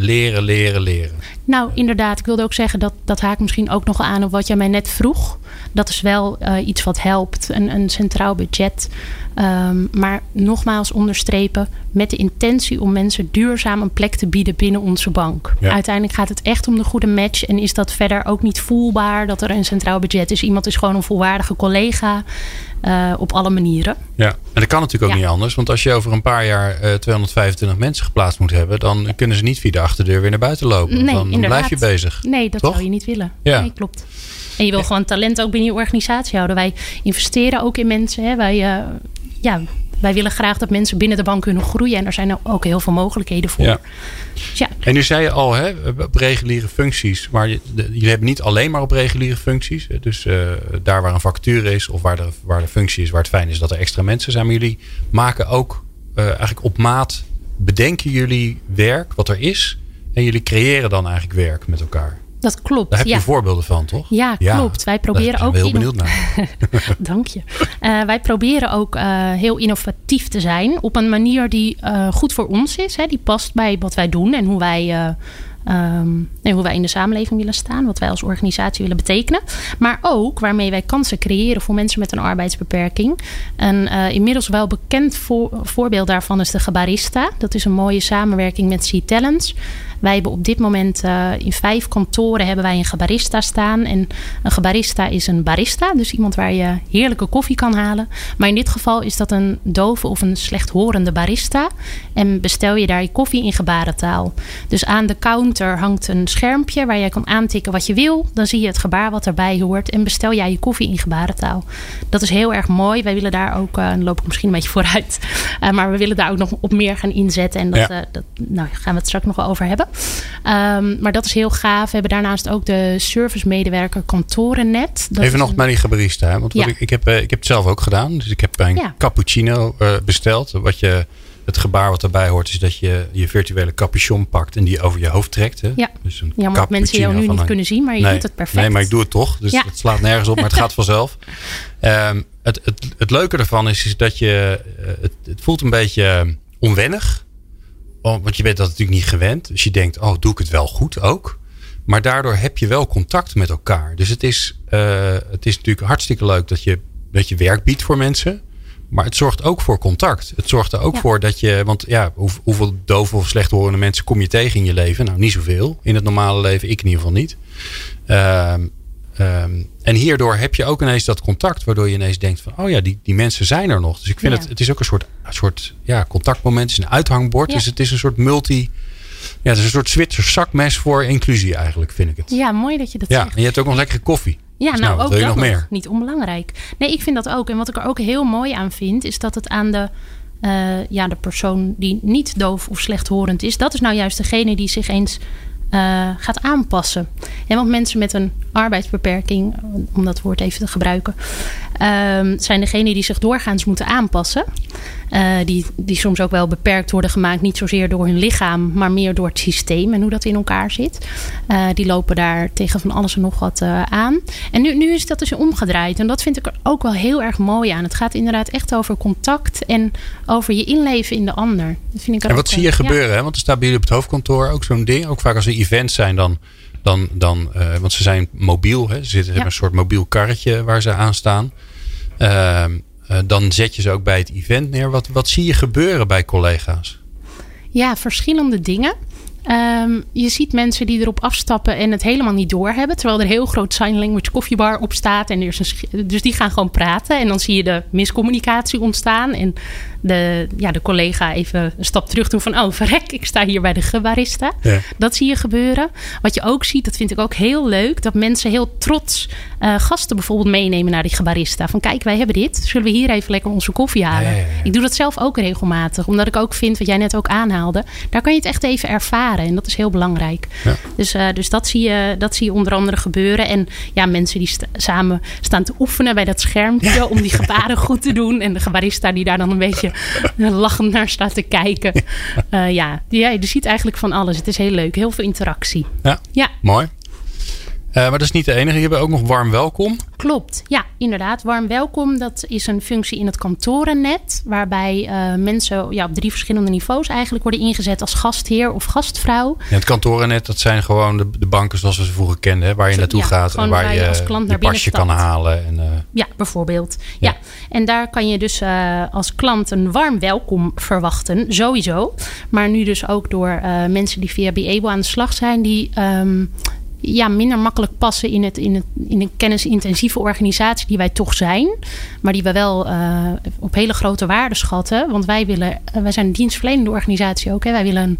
leren, leren, leren. Nou, inderdaad. Ik wilde ook zeggen dat dat haakt misschien ook nog aan op wat jij mij net vroeg. Dat is wel uh, iets wat helpt, een, een centraal budget. Um, maar nogmaals onderstrepen met de intentie om mensen duurzaam een plek te bieden binnen onze bank. Ja. Uiteindelijk gaat het echt om de goede match. En is dat verder ook niet voelbaar dat er een centraal budget is. Iemand is gewoon een volwaardige collega. Uh, op alle manieren. Ja, en dat kan natuurlijk ook ja. niet anders. Want als je over een paar jaar uh, 225 mensen geplaatst moet hebben, dan kunnen ze niet via de achterdeur weer naar buiten lopen. Nee, dan inderdaad. blijf je bezig. Nee, dat Toch? zou je niet willen. Ja. Nee, klopt. En je wil gewoon talent ook binnen je organisatie houden. Wij investeren ook in mensen. Hè. Wij, uh, ja, wij willen graag dat mensen binnen de bank kunnen groeien. En er zijn ook heel veel mogelijkheden voor. Ja. Dus ja. En nu zei je al, hè, op reguliere functies. Maar jullie hebben niet alleen maar op reguliere functies. Dus uh, daar waar een vacature is of waar de, waar de functie is, waar het fijn is dat er extra mensen zijn. Maar jullie maken ook uh, eigenlijk op maat, bedenken jullie werk wat er is. En jullie creëren dan eigenlijk werk met elkaar. Dat klopt. Daar heb je ja. voorbeelden van, toch? Ja, klopt. Wij proberen ook. ben ik heel benieuwd naar. Dank je. Uh, wij proberen ook uh, heel innovatief te zijn op een manier die uh, goed voor ons is. Hè, die past bij wat wij doen en hoe wij. Um, en hoe wij in de samenleving willen staan, wat wij als organisatie willen betekenen. Maar ook waarmee wij kansen creëren voor mensen met een arbeidsbeperking. Een uh, inmiddels wel bekend voor, voorbeeld daarvan is de Gebarista. Dat is een mooie samenwerking met Sea Talents. Wij hebben op dit moment uh, in vijf kantoren hebben wij een gebarista staan. En een gebarista is een barista, dus iemand waar je heerlijke koffie kan halen. Maar in dit geval is dat een dove of een slechthorende barista. En bestel je daar je koffie in gebarentaal. Dus aan de counter hangt een schermpje waar jij kan aantikken wat je wil. Dan zie je het gebaar wat erbij hoort en bestel jij je koffie in gebarentaal. Dat is heel erg mooi. Wij willen daar ook, uh, dan loop ik misschien een beetje vooruit, uh, maar we willen daar ook nog op meer gaan inzetten. En dat, ja. uh, dat nou, gaan we het straks nog wel over hebben. Um, maar dat is heel gaaf. We hebben daarnaast ook de servicemedewerker kantorennet. Dat Even nog een... die gebarista. Hè? Want ja. ik, ik, heb, ik heb het zelf ook gedaan. Dus ik heb een ja. cappuccino besteld. Wat je het gebaar wat erbij hoort is dat je je virtuele capuchon pakt en die over je hoofd trekt. Hè? Ja, dus een ja maar mensen jou nu niet een... kunnen zien, maar je nee, doet het perfect. Nee, maar ik doe het toch. Dus ja. het slaat nergens op, maar het gaat vanzelf. Um, het, het, het leuke ervan is, is dat je... Het, het voelt een beetje onwennig. Want je bent dat natuurlijk niet gewend. Dus je denkt, oh, doe ik het wel goed ook? Maar daardoor heb je wel contact met elkaar. Dus het is, uh, het is natuurlijk hartstikke leuk dat je, dat je werk biedt voor mensen. Maar het zorgt ook voor contact. Het zorgt er ook ja. voor dat je. Want ja, hoe, hoeveel dove of slechthorende mensen kom je tegen in je leven? Nou, niet zoveel. In het normale leven, ik in ieder geval niet. Um, um, en hierdoor heb je ook ineens dat contact, waardoor je ineens denkt van, oh ja, die, die mensen zijn er nog. Dus ik vind ja. het, het is ook een soort, een soort ja, contactmoment, het is een uithangbord. Ja. Dus het is een soort multi. Ja, het is een soort Zwitsers zakmes voor inclusie eigenlijk, vind ik het. Ja, mooi dat je dat ja, zegt. En je hebt ook nog lekkere koffie. Ja, dus nou, nou ook wil je dat nog meer. Niet onbelangrijk. Nee, ik vind dat ook. En wat ik er ook heel mooi aan vind, is dat het aan de, uh, ja, de persoon die niet doof of slechthorend is, dat is nou juist degene die zich eens uh, gaat aanpassen. En want mensen met een arbeidsbeperking, om dat woord even te gebruiken, um, zijn degene die zich doorgaans moeten aanpassen. Uh, die, die soms ook wel beperkt worden gemaakt, niet zozeer door hun lichaam, maar meer door het systeem en hoe dat in elkaar zit. Uh, die lopen daar tegen van alles en nog wat aan. En nu, nu is dat dus omgedraaid. En dat vind ik er ook wel heel erg mooi aan. Het gaat inderdaad echt over contact en over je inleven in de ander. Dat vind ik en wat zie je gebeuren? Hè? Want er staat bij jullie op het hoofdkantoor ook zo'n ding. Ook vaak als er events zijn, dan. Dan, dan, uh, want ze zijn mobiel. Hè? Ze zitten, ja. hebben een soort mobiel karretje waar ze aan staan. Uh, uh, dan zet je ze ook bij het event neer. Wat, wat zie je gebeuren bij collega's? Ja, verschillende dingen. Um, je ziet mensen die erop afstappen en het helemaal niet doorhebben. Terwijl er een heel groot sign language koffiebar op staat. En er is een, dus die gaan gewoon praten. En dan zie je de miscommunicatie ontstaan. En de, ja, de collega even een stap terug doen van... oh, verrek, ik sta hier bij de gebarista. Ja. Dat zie je gebeuren. Wat je ook ziet, dat vind ik ook heel leuk... dat mensen heel trots uh, gasten bijvoorbeeld meenemen naar die gebarista. Van kijk, wij hebben dit. Zullen we hier even lekker onze koffie halen? Ja, ja, ik doe dat zelf ook regelmatig. Omdat ik ook vind, wat jij net ook aanhaalde... daar kan je het echt even ervaren. En dat is heel belangrijk. Dus, dus dat, zie je, dat zie je onder andere gebeuren. En ja, mensen die samen staan te oefenen bij dat schermpje om die gebaren goed te doen. En de gebarista die daar dan een beetje lachend naar staat te kijken. ja, die, ja, je ziet eigenlijk van alles. Het is heel leuk. Heel veel interactie. Ja, ja. mooi. Uh, maar dat is niet de enige. Je hebt ook nog warm welkom. Klopt, ja, inderdaad. Warm welkom, dat is een functie in het kantorennet. Waarbij uh, mensen ja, op drie verschillende niveaus eigenlijk worden ingezet als gastheer of gastvrouw. Ja, het kantorennet, dat zijn gewoon de, de banken zoals we ze vroeger kenden. Hè, waar je naartoe gaat en waar, je, als klant je pasje kan halen. En, uh... Ja, bijvoorbeeld. Ja. ja. En daar kan je dus als klant een warm welkom verwachten, sowieso. Maar nu dus ook door mensen die via Beable aan de slag zijn. Die um, ja, minder makkelijk passen in, het, in, het, in een kennisintensieve organisatie die wij toch zijn. Maar die we wel uh, op hele grote waarde schatten. Want wij, willen, uh, wij zijn een dienstverlenende organisatie ook. Hè. Wij willen een,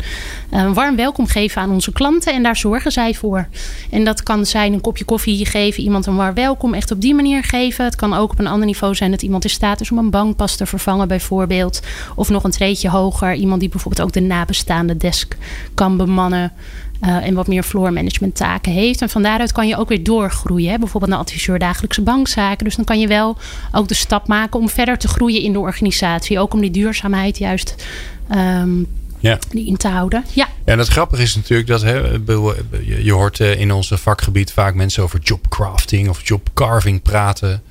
een, warm welkom geven aan onze klanten. En daar zorgen zij voor. En dat kan zijn een kopje koffie geven. Iemand een warm welkom echt op die manier geven. Het kan ook op een ander niveau zijn dat iemand in staat is om een bankpas te vervangen bijvoorbeeld. Of nog een treetje hoger. Iemand die bijvoorbeeld ook de nabestaande desk kan bemannen. Uh, en wat meer floor management taken heeft. En van daaruit kan je ook weer doorgroeien. Hè? Bijvoorbeeld naar adviseur dagelijkse bankzaken. Dus dan kan je wel ook de stap maken om verder te groeien in de organisatie. Ook om die duurzaamheid juist um, ja. in te houden. Ja. ja, en het grappige is natuurlijk dat hè, je hoort eh, in onze vakgebied vaak mensen over jobcrafting of jobcarving praten.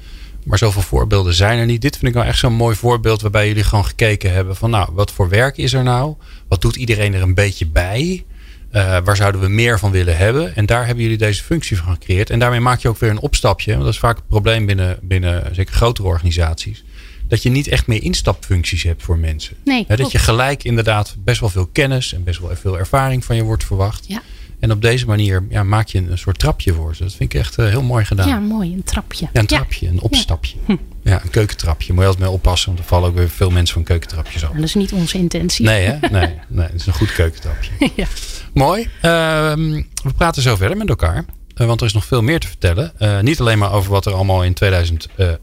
Maar zoveel voorbeelden zijn er niet. Dit vind ik nou echt zo'n mooi voorbeeld waarbij jullie gewoon gekeken hebben van nou, wat voor werk is er nou? Wat doet iedereen er een beetje bij? Uh, waar zouden we meer van willen hebben? En daar hebben jullie deze functie van gecreëerd. En daarmee maak je ook weer een opstapje. Want dat is vaak het probleem binnen, binnen zeker grotere organisaties. Dat je niet echt meer instapfuncties hebt voor mensen. Nee, dat je gelijk inderdaad best wel veel kennis en best wel veel ervaring van je wordt verwacht. Ja. En op deze manier ja, maak je een soort trapje voor ze. Dat vind ik echt uh, heel mooi gedaan. Ja, mooi. Een trapje. Ja, een trapje. Een opstapje. Ja. Hm. Ja. een keukentrapje. Moet je altijd mee oppassen. Want er vallen ook weer veel mensen van keukentrapjes af. dat is niet onze intentie. Nee, hè? Nee, nee. Het is een goed keukentrapje. ja. Mooi. Ehm, we praten zo verder met elkaar. Uh, want er is nog veel meer te vertellen. Uh, niet alleen maar over wat er allemaal in 2018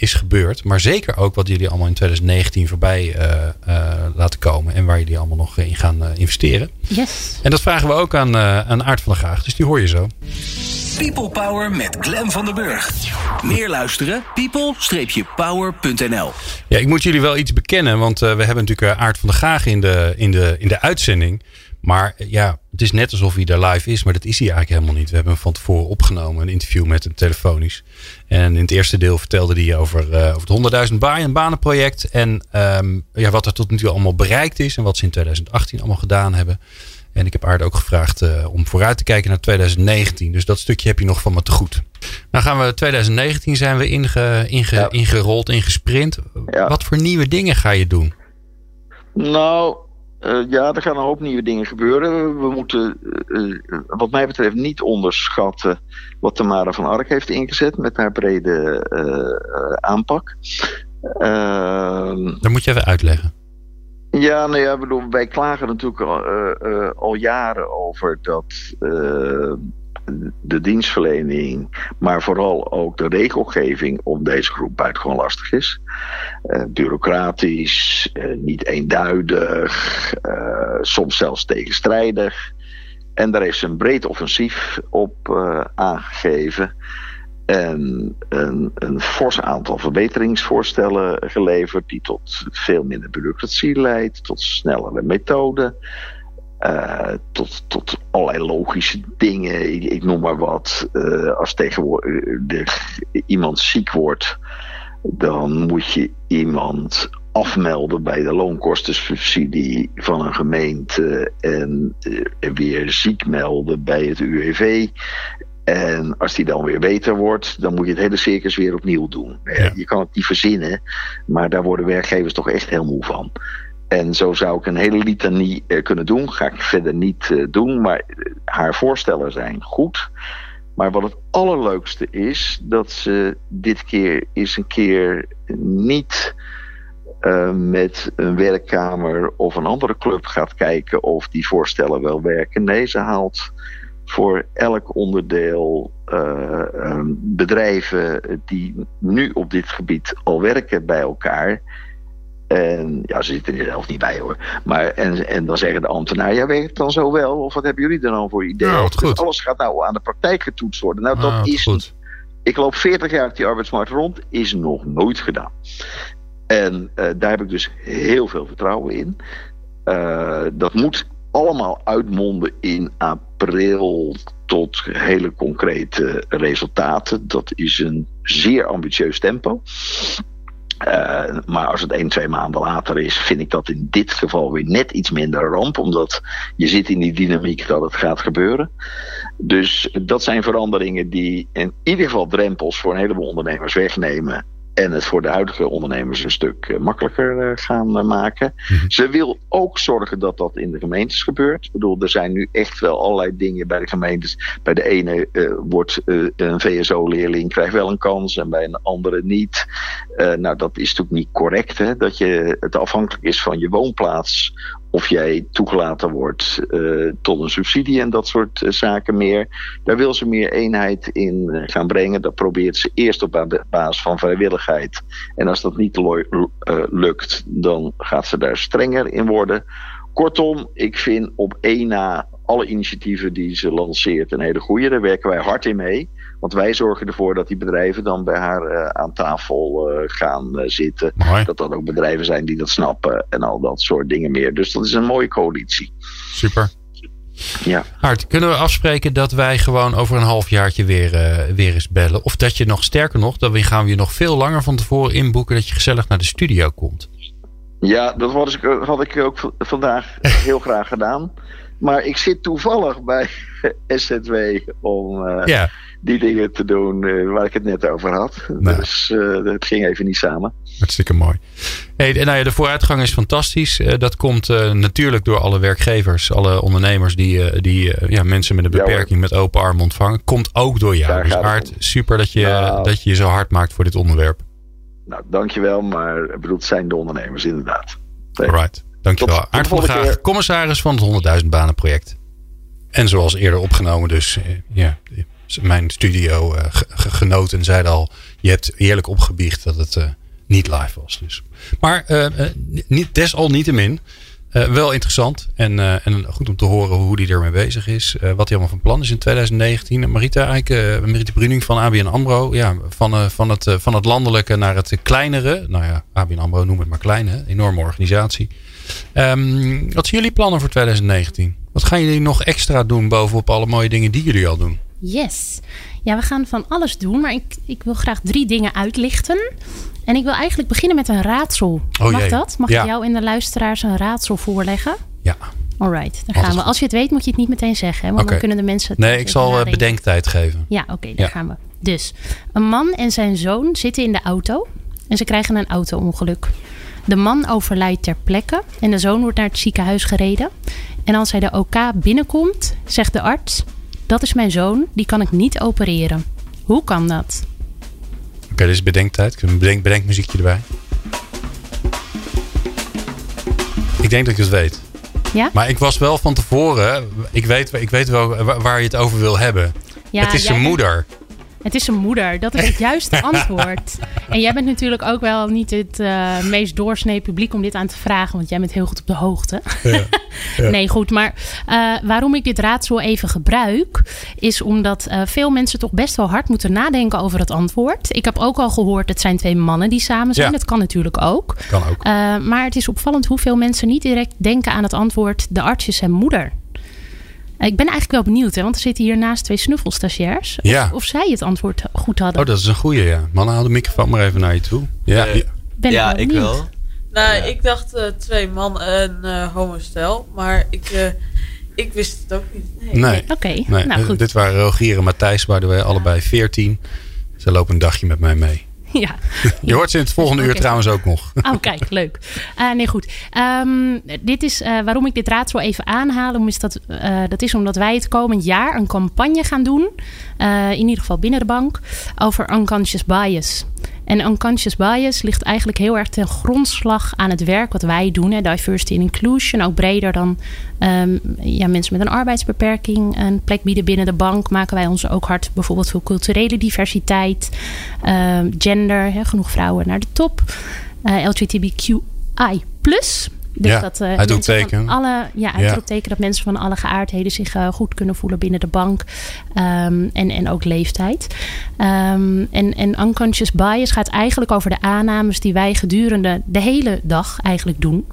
is gebeurd. Maar zeker ook wat jullie allemaal in 2019 voorbij uh, laten komen. En waar jullie allemaal nog in gaan investeren. Yes. En dat vragen we ook aan, aan Aart van der Graag. Dus die hoor je zo. People Power met Glen van den Burg. Meer luisteren? people-power.nl Ja, ik moet jullie wel iets bekennen. Want we hebben natuurlijk Aart van der Graag in de, in de, in de uitzending. Maar ja, het is net alsof hij daar live is, maar dat is hij eigenlijk helemaal niet. We hebben hem van tevoren opgenomen, een interview met hem telefonisch. En in het eerste deel vertelde hij over, uh, over het 100.000 baan banenproject. En um, ja, wat er tot nu toe allemaal bereikt is en wat ze in 2018 allemaal gedaan hebben. En ik heb Aarde ook gevraagd uh, om vooruit te kijken naar 2019. Dus dat stukje heb je nog van me te goed. Nou gaan we 2019 zijn we inge, inge, ja. ingerold, ingesprint. Ja. Wat voor nieuwe dingen ga je doen? Nou, uh, ja, er gaan een hoop nieuwe dingen gebeuren. We moeten, uh, wat mij betreft, niet onderschatten wat Tamara van Ark heeft ingezet met haar brede aanpak. Ehm, Dat moet je even uitleggen. Ja, nou ja, bedoel, wij klagen natuurlijk al, al jaren over dat de dienstverlening, maar vooral ook de regelgeving om deze groep buitengewoon lastig is. Uh, bureaucratisch, uh, niet eenduidig, uh, soms zelfs tegenstrijdig. En daar ze een breed offensief op aangegeven. En een, een fors aantal verbeteringsvoorstellen geleverd, die tot veel minder bureaucratie leidt, tot snellere methoden. Uh, tot, tot allerlei logische dingen. Ik, ik noem maar wat. Uh, als tegenwoordig iemand ziek wordt, dan moet je iemand afmelden bij de loonkostensubsidie van een gemeente en uh, weer ziek melden bij het UWV. En als die dan weer beter wordt, dan moet je het hele circus weer opnieuw doen. Ja. Je kan het niet verzinnen, maar daar worden werkgevers toch echt heel moe van. En zo zou ik een hele litanie uh, kunnen doen. Ga ik verder niet uh, doen. Maar haar voorstellen zijn goed. Maar wat het allerleukste is, dat ze dit keer eens een keer niet met een werkkamer of een andere club gaat kijken of die voorstellen wel werken. Nee, ze haalt voor elk onderdeel bedrijven die nu op dit gebied al werken bij elkaar En ja, ze zitten er zelf niet bij hoor. Maar, en, en dan zeggen de ambtenaren, ja, werkt het dan zo wel? Of wat hebben jullie er dan voor ideeën? Nou, dus alles gaat nou aan de praktijk getoetst worden. Nou, dat Nou, is goed. ik loop 40 jaar op die arbeidsmarkt rond, is nog nooit gedaan. En eh, daar heb ik dus heel veel vertrouwen in. Eh, dat moet allemaal uitmonden in april tot hele concrete resultaten. Dat is een zeer ambitieus tempo. Eh, maar als het één, twee maanden later is, vind ik dat in dit geval weer net iets minder ramp. Omdat je zit in die dynamiek dat het gaat gebeuren. Dus dat zijn veranderingen die in ieder geval drempels voor een heleboel ondernemers wegnemen. En het voor de huidige ondernemers een stuk eh, makkelijker eh, gaan eh, maken. Ze wil ook zorgen dat dat in de gemeentes gebeurt. Ik bedoel, er zijn nu echt wel allerlei dingen bij de gemeentes. Bij de ene wordt een VSO-leerling krijgt wel een kans en bij een andere niet. Nou, dat is natuurlijk niet correct. Hè? Dat je het afhankelijk is van je woonplaats. Of jij toegelaten wordt eh, tot een subsidie en dat soort eh, zaken meer. Daar wil ze meer eenheid in eh, gaan brengen. Dat probeert ze eerst op ba- basis van vrijwilligheid. En als dat niet lukt, dan gaat ze daar strenger in worden. Kortom, ik vind op één na alle initiatieven die ze lanceert een hele goede. Daar werken wij hard in mee. Want wij zorgen ervoor dat die bedrijven dan bij haar eh, aan tafel eh, gaan eh, zitten. Mooi. Dat dat ook bedrijven zijn die dat snappen en al dat soort dingen meer. Dus dat is een mooie coalitie. Super. Ja. Hart, kunnen we afspreken dat wij gewoon over een halfjaartje weer, weer eens bellen? Of dat je nog sterker nog, dan gaan we je nog veel langer van tevoren inboeken dat je gezellig naar de studio komt. Ja, dat was ik, had ik ook vandaag heel graag gedaan. Maar ik zit toevallig bij SZW om Ja, die dingen te doen eh, waar ik het net over had. Nou. Dus eh, het ging even niet samen. hartstikke mooi. Hey, en nou ja, de vooruitgang is fantastisch. Eh, dat komt natuurlijk door alle werkgevers, alle ondernemers die, die ja, mensen met een Ja, beperking met open armen ontvangen. Komt ook door jou. Daar Dus om. super dat je, Nou. dat je je zo hard maakt voor dit onderwerp. Nou, dankjewel, maar ik bedoel, het zijn de ondernemers inderdaad. Nee. Alright, dankjewel. Tot- de van Graag, commissaris van het 100.000 banen project. En zoals eerder opgenomen dus, ja, mijn studio ge- genoten zeiden al, je hebt eerlijk opgebiecht dat het eh, niet live was. Dus. Maar eh, niet, desalniettemin, wel interessant en, en goed om te horen hoe hij ermee bezig is. wat hij allemaal van plan is in 2019. En Marita, eigenlijk, eh, Marita Bruning van ABN AMRO. Ja, van, van, het, van het landelijke naar het kleinere. Nou ja, ABN AMRO noem het maar klein. Enorme organisatie. Ehm, wat zijn jullie plannen voor 2019? Wat gaan jullie nog extra doen bovenop alle mooie dingen die jullie al doen? Yes. Ja, we gaan van alles doen, maar ik, ik wil graag drie dingen uitlichten. En ik wil eigenlijk beginnen met een raadsel. Oh Mag jee. dat? Mag Ja. ik jou en de luisteraars een raadsel voorleggen? Ja. Alright, daar Altijd gaan we. Als je het weet, moet je het niet meteen zeggen. Hè? Want dan kunnen de mensen het Nee, ik zal eh, nadenken. bedenktijd geven. Ja, oké, daar Ja. gaan we. Dus, een man en zijn zoon zitten in de auto en ze krijgen een auto-ongeluk. De man overlijdt ter plekke en de zoon wordt naar het ziekenhuis gereden. En als hij de OK binnenkomt, zegt de arts: Dat is mijn zoon, die kan ik niet opereren. Hoe kan dat? Oké, dit is bedenktijd. Ik heb een bedenk, bedenkmuziekje erbij. Ik denk dat ik het weet. Ja? Maar ik was wel van tevoren. Ik weet, ik weet wel waar- je het over wil hebben. ja het is zijn moeder. Het is zijn moeder. Dat is het juiste antwoord. En jij bent natuurlijk ook wel niet het eh, meest doorsnee publiek om dit aan te vragen. Want jij bent heel goed op de hoogte. Nee, goed. Maar eh, waarom ik dit raadsel even gebruik... is omdat eh, veel mensen toch best wel hard moeten nadenken over het antwoord. Ik heb ook al gehoord, het zijn twee mannen die samen zijn. Ja. Dat kan natuurlijk ook. Kan ook. Maar het is opvallend hoeveel mensen niet direct denken aan het antwoord... de arts is zijn moeder. Ik ben eigenlijk wel benieuwd, hè, want er zitten hier naast twee snuffelstagiairs. Of, Ja. of zij het antwoord goed hadden. Oh, dat is een goeie, ja. Mannen, haal de microfoon maar even naar je toe. Ja, ja. ben ja, ik wel benieuwd. Nou, Ja. ik dacht eh, twee man en eh homostel. Maar ik, eh, ik wist het ook niet. Nee. nee. Oké, nee. nou goed. Dit waren Rogier en Matthijs, waren wij allebei 14. Ze lopen een dagje met mij mee. Ja. Je hoort ze in het volgende uur trouwens ook nog. Oh, kijk, leuk. Eh, nee, goed. Ehm, dit is eh, waarom ik dit raadsel even aanhaal. Is dat, eh, dat is omdat wij het komend jaar een campagne gaan doen. in ieder geval binnen de bank. Over unconscious bias. En unconscious bias ligt eigenlijk heel erg ten grondslag aan het werk wat wij doen. Hè, diversity and inclusion. Ook breder dan ehm, ja, mensen met een arbeidsbeperking een plek bieden binnen de bank. Maken wij ons ook hard bijvoorbeeld voor culturele diversiteit. ehm, gender, hè, genoeg vrouwen naar de top. eh, LGBTQ AI+. Dus Ja, dat uh, uitroepteken. mensen van alle, ja, uitroepteken dat mensen van alle geaardheden zich uh, goed kunnen voelen binnen de bank. Um, en, en ook leeftijd. Um, en, en unconscious bias gaat eigenlijk over de aannames die wij gedurende de hele dag eigenlijk doen.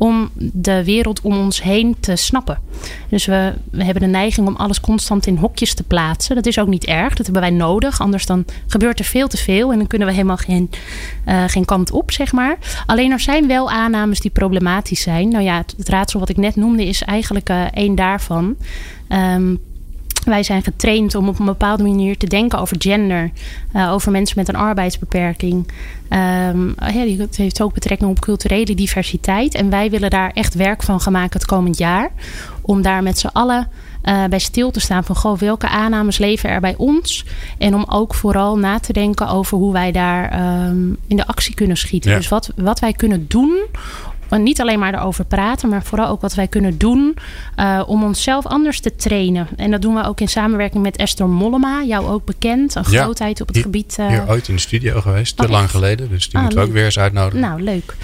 Om de wereld om ons heen te snappen. Dus we, hebben de neiging om alles constant in hokjes te plaatsen. Dat is ook niet erg. Dat hebben wij nodig. Anders dan gebeurt er veel te veel. En dan kunnen we helemaal geen, uh, geen kant op, zeg maar. Alleen er zijn wel aannames die problematisch zijn. Nou ja, het, raadsel wat ik net noemde is eigenlijk uh, één daarvan. Um, wij zijn getraind om op een bepaalde manier te denken over gender, uh, over mensen met een arbeidsbeperking. Um, ja, heeft ook betrekking op culturele diversiteit. En wij willen daar echt werk van gaan maken het komend jaar. Om daar met z'n allen uh, bij stil te staan van goh, welke aannames leven er bij ons. En om ook vooral na te denken over hoe wij daar um, in de actie kunnen schieten. Ja. Dus wat, wat wij kunnen doen niet alleen maar erover praten, maar vooral ook wat wij kunnen doen uh, om onszelf anders te trainen. En dat doen we ook in samenwerking met Esther Mollema, jou ook bekend, een Ja, grootheid op het gebied. uh, Hier ooit in de studio geweest, te Oh, lang geleden. Dus die Ah, moeten we ook weer eens uitnodigen. Nou, leuk.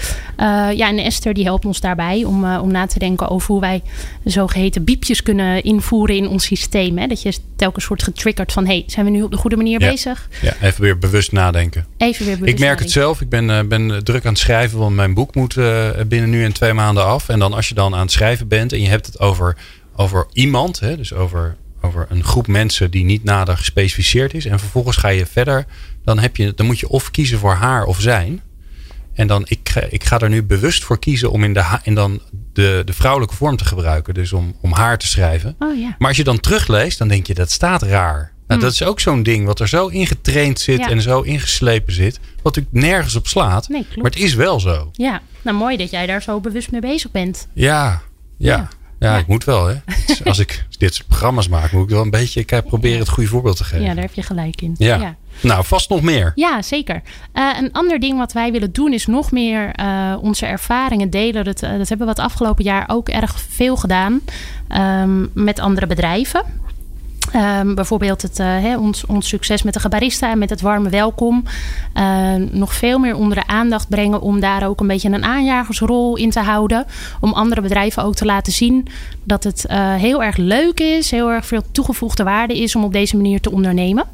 Uh, ja, en Esther die helpt ons daarbij om, om na te denken over hoe wij zogeheten biepjes kunnen invoeren in ons systeem. Hè? Dat je telkens wordt getriggerd van, hey, zijn we nu op de goede manier Ja. bezig? Ja, even weer bewust nadenken. Even weer bewust Ik merk het zelf. Ik ben, eh, ben druk aan het schrijven, want mijn boek moet eh, binnen nu en twee maanden af. En dan als je dan aan het schrijven bent en je hebt het over, over iemand, hè, dus over, over een groep mensen die niet nader gespecificeerd is. En vervolgens ga je verder, dan, heb je, dan moet je of kiezen voor haar of zijn. En dan, ik, ga- ik ga er nu bewust voor kiezen om in, de, en dan de, de vrouwelijke vorm te gebruiken. Dus om, om haar te schrijven. Oh ja. Maar als je dan terugleest, dan denk je dat staat raar. Nou, dat is ook zo'n ding wat er zo ingetraind zit. Ja. en zo ingeslepen zit. Wat natuurlijk nergens op slaat. Nee, maar het is wel zo. Ja, nou mooi dat jij daar zo bewust mee bezig bent. Ja, ja. ja. Ja. ik moet wel. Hè. Dus Als ik dit soort programma's maak, moet ik wel een beetje ik proberen het goede voorbeeld te geven. Ja, daar heb je gelijk in. Ja. ja. Nou, vast nog meer. Ja, zeker. Eh, een ander ding wat wij willen doen is nog meer eh, onze ervaringen delen. Dat, eh, dat hebben we het afgelopen jaar ook erg veel gedaan ehm, met andere bedrijven. Ehm, bijvoorbeeld het, eh, ons, ons succes met de Gabarista en met het warme welkom. eh, nog veel meer onder de aandacht brengen om daar ook een beetje een aanjagersrol in te houden. Om andere bedrijven ook te laten zien dat het eh, heel erg leuk is, heel erg veel toegevoegde waarde is om op deze manier te ondernemen.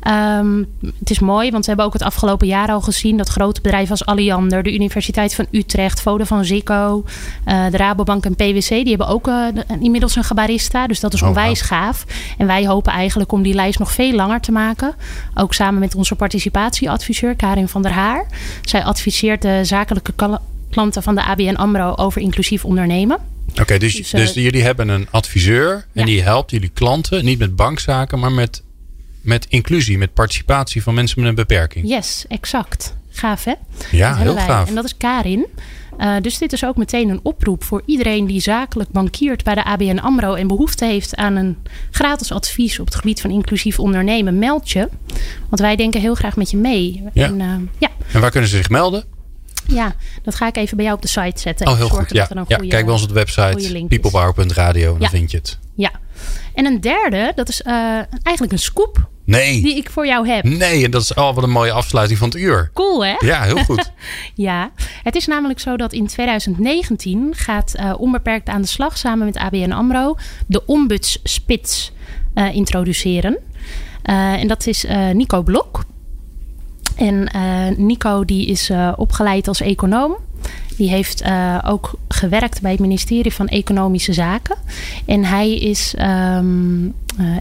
Ehm, het is mooi, want we hebben ook het afgelopen jaar al gezien dat grote bedrijven als Alliander, de Universiteit van Utrecht, Vodafone Ziggo, eh, de Rabobank en PwC, die hebben ook eh, de- inmiddels een gabarista. Dus dat is Oh, onwijs gaaf. En wij hopen eigenlijk om die lijst nog veel langer te maken. Ook samen met onze participatieadviseur Karin van der Haar. Zij adviseert de zakelijke kla- klanten van de ABN AMRO over inclusief ondernemen. Oké, dus, Dus, dus, eh, jullie hebben een adviseur en Ja. die helpt jullie klanten, niet met bankzaken, maar met, met inclusie, met participatie van mensen met een beperking. Yes, exact. Gaaf hè? Ja, heel wij. gaaf. En dat is Karin. Uh, dus dit is ook meteen een oproep voor iedereen die zakelijk bankiert bij de ABN AMRO en behoefte heeft aan een gratis advies op het gebied van inclusief ondernemen. Meld je, want wij denken heel graag met je mee. Ja. En, uh, ja, En waar kunnen ze zich melden? ja, dat ga ik even bij jou op de site zetten. Oh, heel goed. Ja. kijk bij ons op de website peoplepower.radio. Dan Ja. vind je het. Ja. En een derde, dat is uh, eigenlijk een scoop Nee. die ik voor jou heb. Nee, en dat is al wat een mooie afsluiting van het uur. Cool hè? Ja, heel goed. Ja, het is namelijk zo dat in 2019 gaat uh, Onbeperkt aan de slag samen met ABN AMRO de ombudsspits uh, introduceren. Uh, en dat is Nico Blok. En Nico die is opgeleid als econoom. Die heeft uh, ook gewerkt bij het ministerie van Economische Zaken. En hij is, um, uh,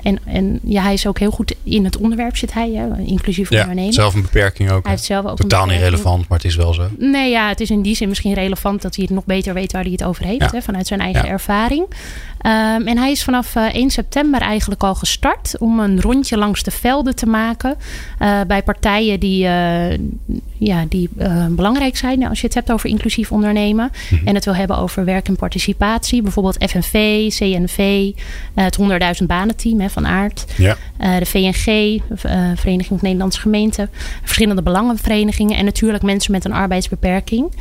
en, en, ja, hij is ook heel goed in het onderwerp, zit hij, hè, inclusief ja, ondernemen. zelf een beperking ook. Hij heeft zelf ook Totaal niet relevant, maar het is wel zo. Nee, ja, het is in die zin misschien relevant dat hij het nog beter weet waar hij het over heeft, Ja. hè, vanuit zijn eigen Ja. ervaring. Um, en hij is vanaf uh, 1 september eigenlijk al gestart om een rondje langs de velden te maken uh, bij partijen die, uh, ja, die belangrijk zijn als je het hebt over inclusief ondernemen. En het wil hebben over werk en participatie. Bijvoorbeeld FNV, CNV, het 100.000 banenteam hè, van Aard. Ja. de VNG, Vereniging van Nederlandse Gemeenten. Verschillende belangenverenigingen. En natuurlijk mensen met een arbeidsbeperking.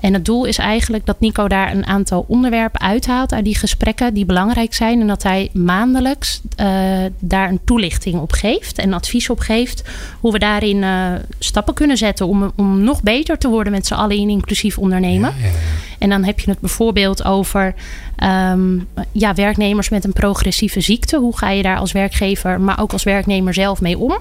En het doel is eigenlijk dat Nico daar een aantal onderwerpen uithaalt uit die gesprekken die belangrijk zijn. En dat hij maandelijks uh, daar een toelichting op geeft en advies op geeft. Hoe we daarin uh, stappen kunnen zetten om, om nog beter te worden met z'n allen in inclusief ondernemen. En dan heb je het bijvoorbeeld over um, ja, werknemers met een progressieve ziekte. Hoe ga je daar als werkgever, maar ook als werknemer zelf mee om?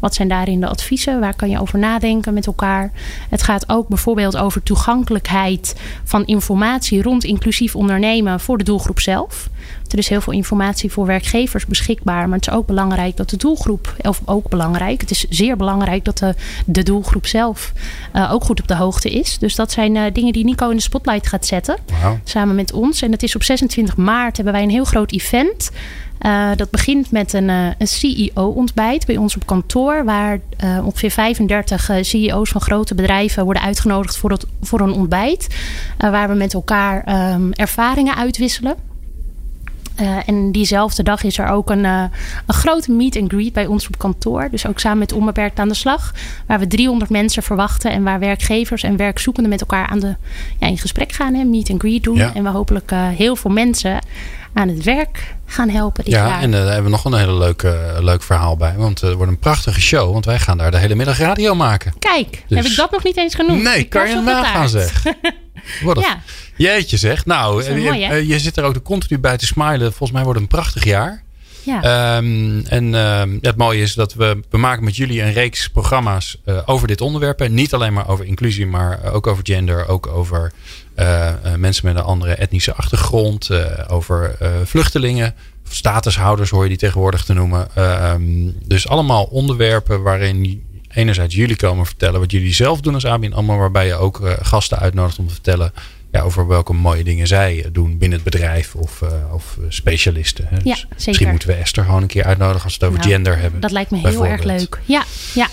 Wat zijn daarin de adviezen? Waar kan je over nadenken met elkaar? Het gaat ook bijvoorbeeld over toegankelijkheid van informatie rond inclusief ondernemen voor de doelgroep zelf. Er is heel veel informatie voor werkgevers beschikbaar, maar het is ook belangrijk dat de doelgroep, of ook belangrijk, het is zeer belangrijk dat de, de doelgroep zelf uh, ook goed op de hoogte is. Dus dat zijn uh, dingen die Nico in de spotlight gaat zetten, wow. samen met ons. En het is op 26 maart hebben wij een heel groot event. Uh, dat begint met een, uh, een CEO-ontbijt bij ons op kantoor, waar uh, ongeveer 35 CEO's van grote bedrijven worden uitgenodigd voor, voor een ontbijt. waar we met elkaar um, ervaringen uitwisselen. Uh, en diezelfde dag is er ook een, uh, een grote meet and greet bij ons op kantoor. Dus ook samen met Onbeperkt aan de slag. Waar we 300 mensen verwachten. En waar werkgevers en werkzoekenden met elkaar aan de, ja, in gesprek gaan. Hè, meet and greet doen. Ja. En we hopelijk uh, heel veel mensen aan het werk gaan helpen. Dit ja, jaar. en daar hebben we nog een hele leuke, leuk verhaal bij. Want het wordt een prachtige show. Want wij gaan daar de hele middag radio maken. Kijk, dus... heb ik dat nog niet eens genoemd? Nee, ik kan je nagaan zeg. Wat ja. Jeetje zeg. Nou, je, mooi, je, zit er ook continu bij te smilen. Volgens mij wordt het een prachtig jaar. Ja. Um, en um, het mooie is dat we, we maken met jullie een reeks programma's uh, over dit onderwerp. En niet alleen maar over inclusie, maar ook over gender. Ook over uh, mensen met een andere etnische achtergrond. over vluchtelingen. Statushouders hoor je die tegenwoordig te noemen. Um, dus allemaal onderwerpen waarin enerzijds jullie komen vertellen wat jullie zelf doen als ABN AMRO. Waarbij je ook gasten uitnodigt om te vertellen ja, over welke mooie dingen zij doen binnen het bedrijf of, uh, of specialisten. Hè. Ja, dus zeker. Misschien moeten we Esther gewoon een keer uitnodigen als we het over nou, gender hebben. Dat lijkt me heel erg leuk. Ja, ja.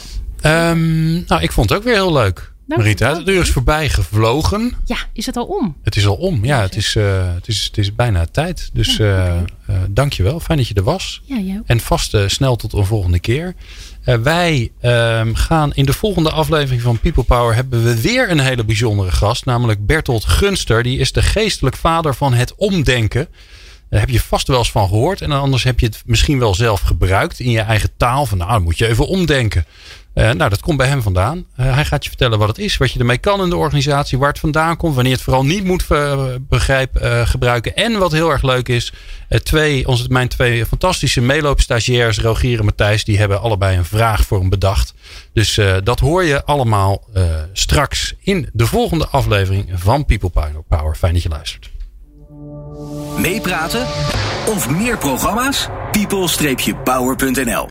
Um, nou, ik vond het ook weer heel leuk. Marita, het uur is voorbij gevlogen. Ja, is het al om? Het is al om, ja. Het is, uh, het is, het is bijna tijd. Dus uh, dank je wel. Fijn dat je er was. Ja, jou. En vast snel tot een volgende keer. Uh, wij uh, gaan in de volgende aflevering van People Power hebben we weer een hele bijzondere gast. Namelijk Bertolt Gunster. Die is de geestelijk vader van het omdenken. Daar heb je vast wel eens van gehoord. En anders heb je het misschien wel zelf gebruikt in je eigen taal. Van nou, dan moet je even omdenken. Uh, nou, dat komt bij hem vandaan. Uh, hij gaat je vertellen wat het is, wat je ermee kan in de organisatie, waar het vandaan komt, wanneer het vooral niet moet begrijp, uh, gebruiken. En wat heel erg leuk is, twee, onze, mijn twee fantastische meeloopstagiairs, Rogier en Matthijs, die hebben allebei een vraag voor hem bedacht. Dus dat hoor je allemaal straks in de volgende aflevering van People Power. Fijn dat je luistert. Meepraten of meer programma's? people-power.nl